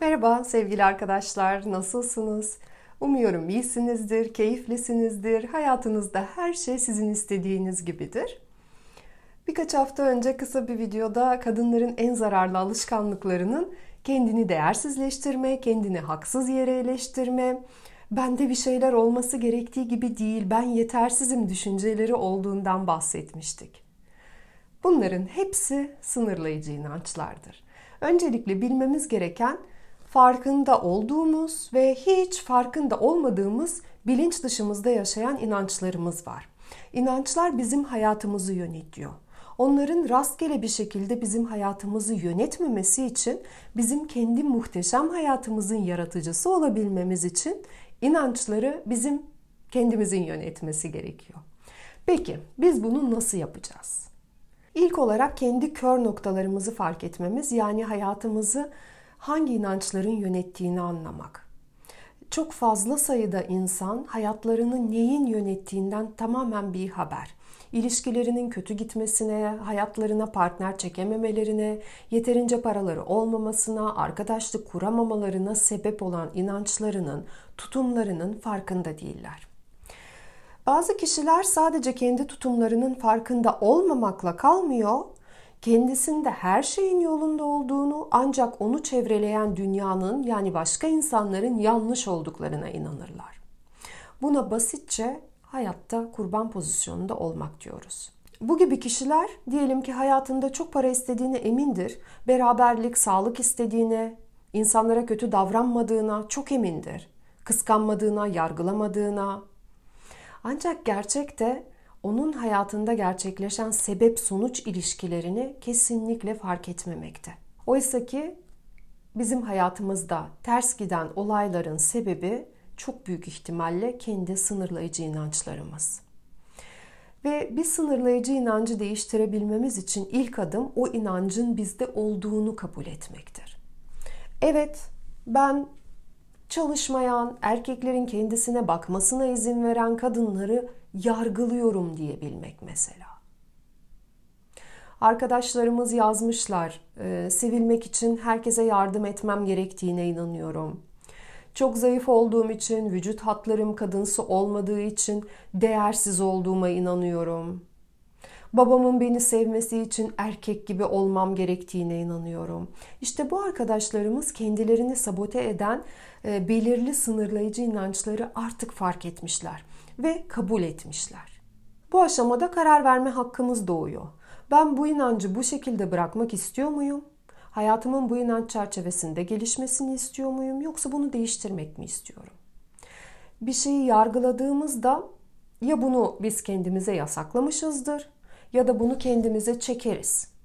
Merhaba sevgili arkadaşlar, nasılsınız? Umuyorum iyisinizdir, keyiflisinizdir, hayatınızda her şey sizin istediğiniz gibidir. Birkaç hafta önce kısa bir videoda kadınların en zararlı alışkanlıklarının kendini değersizleştirme, kendini haksız yere eleştirme, bende bir şeyler olması gerektiği gibi değil, ben yetersizim düşünceleri olduğundan bahsetmiştik. Bunların hepsi sınırlayıcı inançlardır. Öncelikle bilmemiz gereken farkında olduğumuz ve hiç farkında olmadığımız bilinç dışımızda yaşayan inançlarımız var. İnançlar bizim hayatımızı yönetiyor. Onların rastgele bir şekilde bizim hayatımızı yönetmemesi için bizim kendi muhteşem hayatımızın yaratıcısı olabilmemiz için inançları bizim kendimizin yönetmesi gerekiyor. Peki biz bunu nasıl yapacağız? İlk olarak kendi kör noktalarımızı fark etmemiz yani hayatımızı hangi inançların yönettiğini anlamak. Çok fazla sayıda insan hayatlarını neyin yönettiğinden tamamen bir haber. İlişkilerinin kötü gitmesine, hayatlarına partner çekememelerine, yeterince paraları olmamasına, arkadaşlık kuramamalarına sebep olan inançlarının, tutumlarının farkında değiller. Bazı kişiler sadece kendi tutumlarının farkında olmamakla kalmıyor, kendisinde her şeyin yolunda olduğunu ancak onu çevreleyen dünyanın yani başka insanların yanlış olduklarına inanırlar. Buna basitçe hayatta kurban pozisyonunda olmak diyoruz. Bu gibi kişiler diyelim ki hayatında çok para istediğine emindir, beraberlik, sağlık istediğine, insanlara kötü davranmadığına çok emindir, kıskanmadığına, yargılamadığına. Ancak gerçekte onun hayatında gerçekleşen sebep sonuç ilişkilerini kesinlikle fark etmemekte. Oysa ki bizim hayatımızda ters giden olayların sebebi çok büyük ihtimalle kendi sınırlayıcı inançlarımız. Ve bir sınırlayıcı inancı değiştirebilmemiz için ilk adım o inancın bizde olduğunu kabul etmektir. Evet, ben çalışmayan, erkeklerin kendisine bakmasına izin veren kadınları yargılıyorum diyebilmek mesela. Arkadaşlarımız yazmışlar, e, sevilmek için herkese yardım etmem gerektiğine inanıyorum. Çok zayıf olduğum için, vücut hatlarım kadınsı olmadığı için değersiz olduğuma inanıyorum. Babamın beni sevmesi için erkek gibi olmam gerektiğine inanıyorum. İşte bu arkadaşlarımız kendilerini sabote eden e, belirli sınırlayıcı inançları artık fark etmişler ve kabul etmişler. Bu aşamada karar verme hakkımız doğuyor. Ben bu inancı bu şekilde bırakmak istiyor muyum? Hayatımın bu inanç çerçevesinde gelişmesini istiyor muyum yoksa bunu değiştirmek mi istiyorum? Bir şeyi yargıladığımızda ya bunu biz kendimize yasaklamışızdır ya da bunu kendimize çekeriz.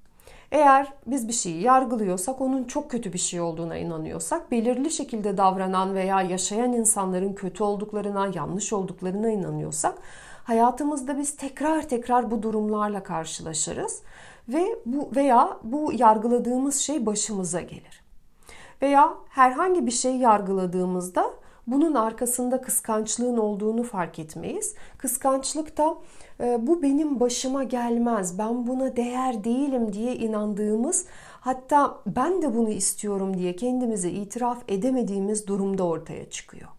Eğer biz bir şeyi yargılıyorsak, onun çok kötü bir şey olduğuna inanıyorsak, belirli şekilde davranan veya yaşayan insanların kötü olduklarına, yanlış olduklarına inanıyorsak, hayatımızda biz tekrar tekrar bu durumlarla karşılaşırız ve bu veya bu yargıladığımız şey başımıza gelir. Veya herhangi bir şey yargıladığımızda bunun arkasında kıskançlığın olduğunu fark etmeyiz. Kıskançlık da e, bu benim başıma gelmez, ben buna değer değilim diye inandığımız hatta ben de bunu istiyorum diye kendimize itiraf edemediğimiz durumda ortaya çıkıyor.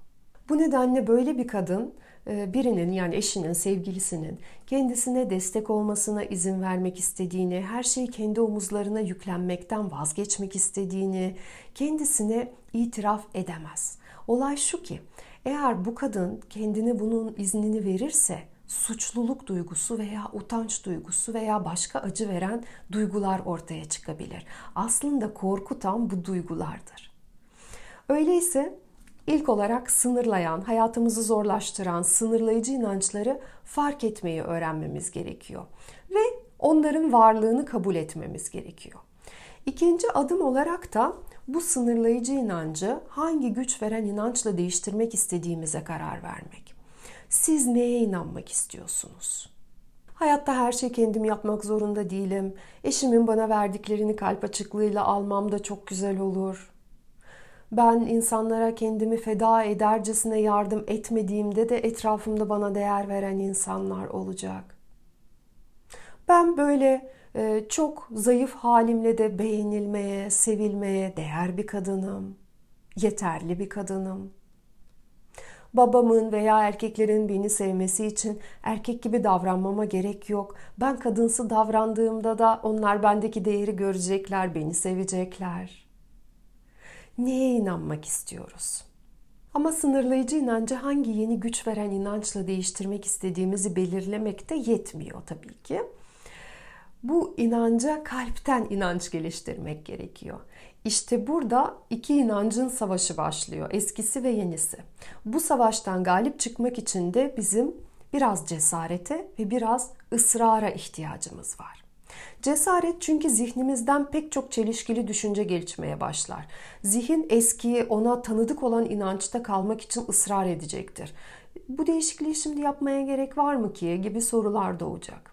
Bu nedenle böyle bir kadın birinin yani eşinin, sevgilisinin kendisine destek olmasına izin vermek istediğini, her şeyi kendi omuzlarına yüklenmekten vazgeçmek istediğini kendisine itiraf edemez. Olay şu ki eğer bu kadın kendine bunun iznini verirse suçluluk duygusu veya utanç duygusu veya başka acı veren duygular ortaya çıkabilir. Aslında korkutan bu duygulardır. Öyleyse ilk olarak sınırlayan, hayatımızı zorlaştıran, sınırlayıcı inançları fark etmeyi öğrenmemiz gerekiyor ve onların varlığını kabul etmemiz gerekiyor. İkinci adım olarak da bu sınırlayıcı inancı hangi güç veren inançla değiştirmek istediğimize karar vermek. Siz neye inanmak istiyorsunuz? Hayatta her şeyi kendim yapmak zorunda değilim. Eşimin bana verdiklerini kalp açıklığıyla almam da çok güzel olur. Ben insanlara kendimi feda edercesine yardım etmediğimde de etrafımda bana değer veren insanlar olacak. Ben böyle e, çok zayıf halimle de beğenilmeye, sevilmeye değer bir kadınım. yeterli bir kadınım. Babamın veya erkeklerin beni sevmesi için erkek gibi davranmama gerek yok. Ben kadınsı davrandığımda da onlar bendeki değeri görecekler, beni sevecekler. Neye inanmak istiyoruz? Ama sınırlayıcı inancı hangi yeni güç veren inançla değiştirmek istediğimizi belirlemek de yetmiyor tabii ki. Bu inanca kalpten inanç geliştirmek gerekiyor. İşte burada iki inancın savaşı başlıyor. Eskisi ve yenisi. Bu savaştan galip çıkmak için de bizim biraz cesarete ve biraz ısrara ihtiyacımız var. Cesaret çünkü zihnimizden pek çok çelişkili düşünce gelişmeye başlar. Zihin eskiyi ona tanıdık olan inançta kalmak için ısrar edecektir. Bu değişikliği şimdi yapmaya gerek var mı ki gibi sorular doğacak.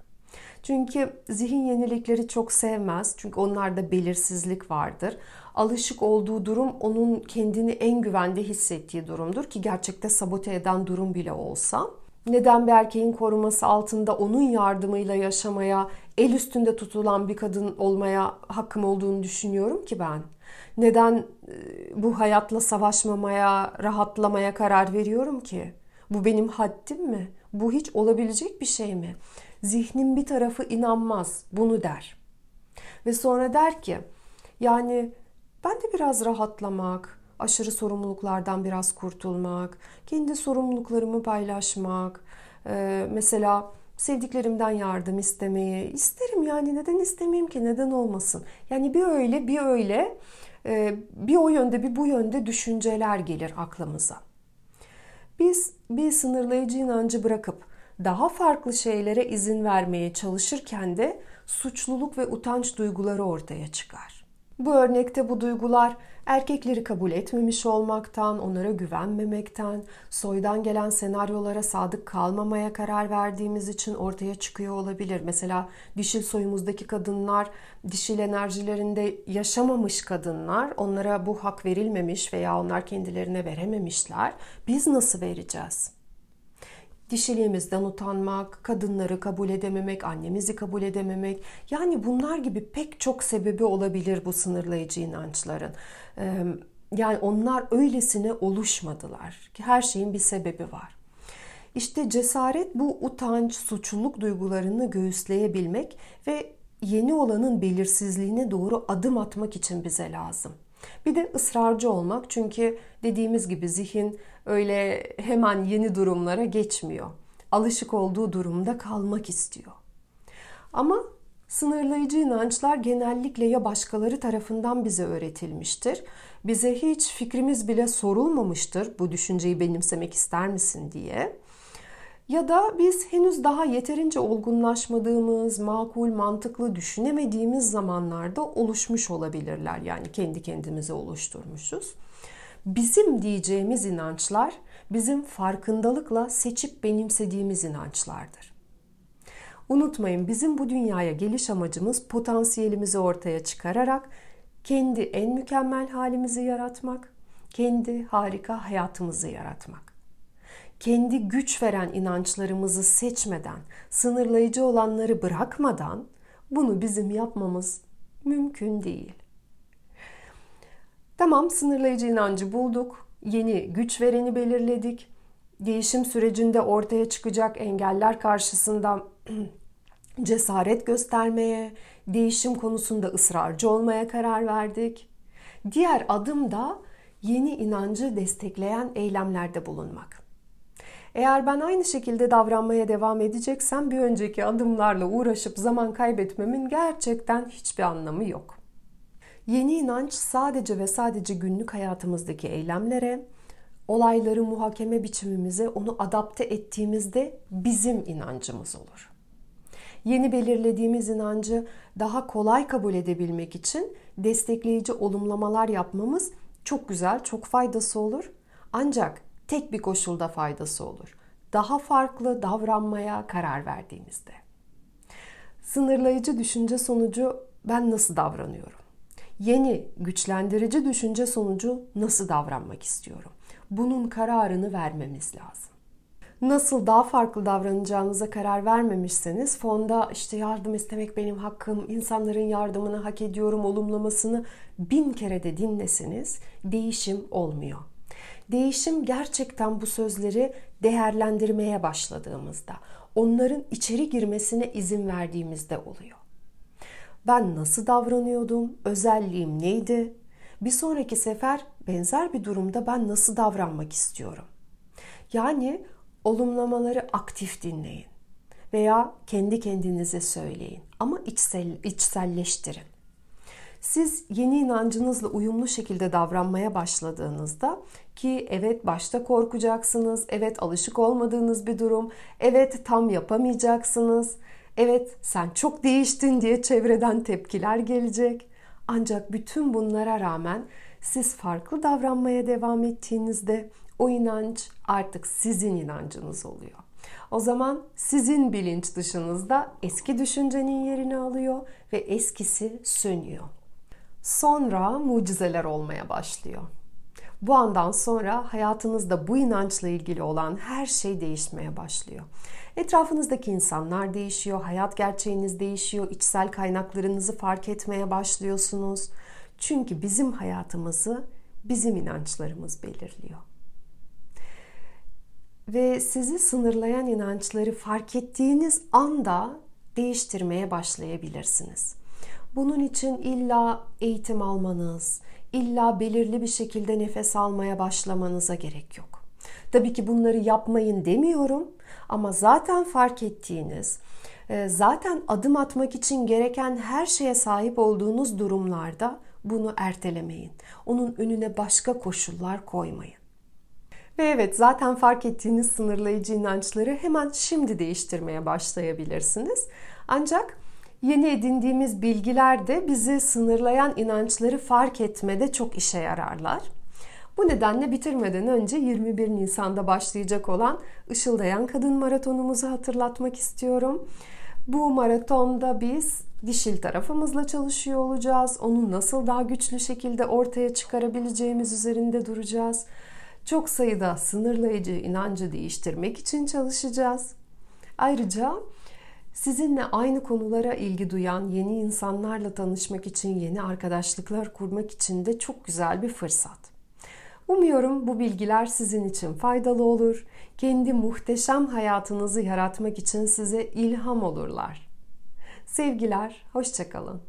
Çünkü zihin yenilikleri çok sevmez. Çünkü onlarda belirsizlik vardır. Alışık olduğu durum onun kendini en güvende hissettiği durumdur ki gerçekte sabote eden durum bile olsa. Neden bir erkeğin koruması altında onun yardımıyla yaşamaya, el üstünde tutulan bir kadın olmaya hakkım olduğunu düşünüyorum ki ben? Neden e, bu hayatla savaşmamaya, rahatlamaya karar veriyorum ki? Bu benim haddim mi? Bu hiç olabilecek bir şey mi? Zihnin bir tarafı inanmaz, bunu der. Ve sonra der ki, yani ben de biraz rahatlamak, aşırı sorumluluklardan biraz kurtulmak, kendi sorumluluklarımı paylaşmak, e, mesela sevdiklerimden yardım istemeyi isterim yani neden istemeyeyim ki neden olmasın. Yani bir öyle bir öyle e, bir o yönde bir bu yönde düşünceler gelir aklımıza. Biz bir sınırlayıcı inancı bırakıp daha farklı şeylere izin vermeye çalışırken de suçluluk ve utanç duyguları ortaya çıkar. Bu örnekte bu duygular erkekleri kabul etmemiş olmaktan, onlara güvenmemekten, soydan gelen senaryolara sadık kalmamaya karar verdiğimiz için ortaya çıkıyor olabilir. Mesela dişil soyumuzdaki kadınlar, dişil enerjilerinde yaşamamış kadınlar, onlara bu hak verilmemiş veya onlar kendilerine verememişler. Biz nasıl vereceğiz? Dişiliğimizden utanmak, kadınları kabul edememek, annemizi kabul edememek. Yani bunlar gibi pek çok sebebi olabilir bu sınırlayıcı inançların. Yani onlar öylesine oluşmadılar ki her şeyin bir sebebi var. İşte cesaret bu utanç, suçluluk duygularını göğüsleyebilmek ve yeni olanın belirsizliğine doğru adım atmak için bize lazım. Bir de ısrarcı olmak çünkü dediğimiz gibi zihin öyle hemen yeni durumlara geçmiyor. Alışık olduğu durumda kalmak istiyor. Ama sınırlayıcı inançlar genellikle ya başkaları tarafından bize öğretilmiştir. Bize hiç fikrimiz bile sorulmamıştır bu düşünceyi benimsemek ister misin diye. Ya da biz henüz daha yeterince olgunlaşmadığımız, makul, mantıklı düşünemediğimiz zamanlarda oluşmuş olabilirler. Yani kendi kendimize oluşturmuşuz. Bizim diyeceğimiz inançlar bizim farkındalıkla seçip benimsediğimiz inançlardır. Unutmayın bizim bu dünyaya geliş amacımız potansiyelimizi ortaya çıkararak kendi en mükemmel halimizi yaratmak, kendi harika hayatımızı yaratmak. Kendi güç veren inançlarımızı seçmeden, sınırlayıcı olanları bırakmadan bunu bizim yapmamız mümkün değil. Tamam sınırlayıcı inancı bulduk. Yeni güç vereni belirledik. Değişim sürecinde ortaya çıkacak engeller karşısında cesaret göstermeye, değişim konusunda ısrarcı olmaya karar verdik. Diğer adım da yeni inancı destekleyen eylemlerde bulunmak. Eğer ben aynı şekilde davranmaya devam edeceksem bir önceki adımlarla uğraşıp zaman kaybetmemin gerçekten hiçbir anlamı yok. Yeni inanç sadece ve sadece günlük hayatımızdaki eylemlere, olayları muhakeme biçimimize onu adapte ettiğimizde bizim inancımız olur. Yeni belirlediğimiz inancı daha kolay kabul edebilmek için destekleyici olumlamalar yapmamız çok güzel, çok faydası olur. Ancak tek bir koşulda faydası olur. Daha farklı davranmaya karar verdiğimizde. Sınırlayıcı düşünce sonucu ben nasıl davranıyorum? Yeni güçlendirici düşünce sonucu nasıl davranmak istiyorum? Bunun kararını vermemiz lazım. nasıl daha farklı davranacağınıza karar vermemişseniz fonda işte yardım istemek benim hakkım, insanların yardımını hak ediyorum olumlamasını bin kere de dinlesiniz değişim olmuyor. Değişim gerçekten bu sözleri değerlendirmeye başladığımızda, onların içeri girmesine izin verdiğimizde oluyor. Ben nasıl davranıyordum? Özelliğim neydi? Bir sonraki sefer benzer bir durumda ben nasıl davranmak istiyorum? Yani olumlamaları aktif dinleyin veya kendi kendinize söyleyin ama içsel, içselleştirin. Siz yeni inancınızla uyumlu şekilde davranmaya başladığınızda ki evet başta korkacaksınız, evet alışık olmadığınız bir durum, evet tam yapamayacaksınız, evet sen çok değiştin diye çevreden tepkiler gelecek. Ancak bütün bunlara rağmen siz farklı davranmaya devam ettiğinizde o inanç artık sizin inancınız oluyor. O zaman sizin bilinç dışınızda eski düşüncenin yerini alıyor ve eskisi sönüyor. Sonra mucizeler olmaya başlıyor. Bu andan sonra hayatınızda bu inançla ilgili olan her şey değişmeye başlıyor. Etrafınızdaki insanlar değişiyor, hayat gerçeğiniz değişiyor, içsel kaynaklarınızı fark etmeye başlıyorsunuz. Çünkü bizim hayatımızı bizim inançlarımız belirliyor. Ve sizi sınırlayan inançları fark ettiğiniz anda değiştirmeye başlayabilirsiniz. Bunun için illa eğitim almanız, illa belirli bir şekilde nefes almaya başlamanıza gerek yok. Tabii ki bunları yapmayın demiyorum ama zaten fark ettiğiniz, e, zaten adım atmak için gereken her şeye sahip olduğunuz durumlarda bunu ertelemeyin. Onun önüne başka koşullar koymayın. Ve evet zaten fark ettiğiniz sınırlayıcı inançları hemen şimdi değiştirmeye başlayabilirsiniz. Ancak yeni edindiğimiz bilgiler de bizi sınırlayan inançları fark etmede çok işe yararlar. Bu nedenle bitirmeden önce 21 Nisan'da başlayacak olan Işıldayan Kadın Maratonumuzu hatırlatmak istiyorum. Bu maratonda biz dişil tarafımızla çalışıyor olacağız. Onu nasıl daha güçlü şekilde ortaya çıkarabileceğimiz üzerinde duracağız. Çok sayıda sınırlayıcı inancı değiştirmek için çalışacağız. Ayrıca sizinle aynı konulara ilgi duyan yeni insanlarla tanışmak için, yeni arkadaşlıklar kurmak için de çok güzel bir fırsat. Umuyorum bu bilgiler sizin için faydalı olur. Kendi muhteşem hayatınızı yaratmak için size ilham olurlar. Sevgiler, hoşçakalın.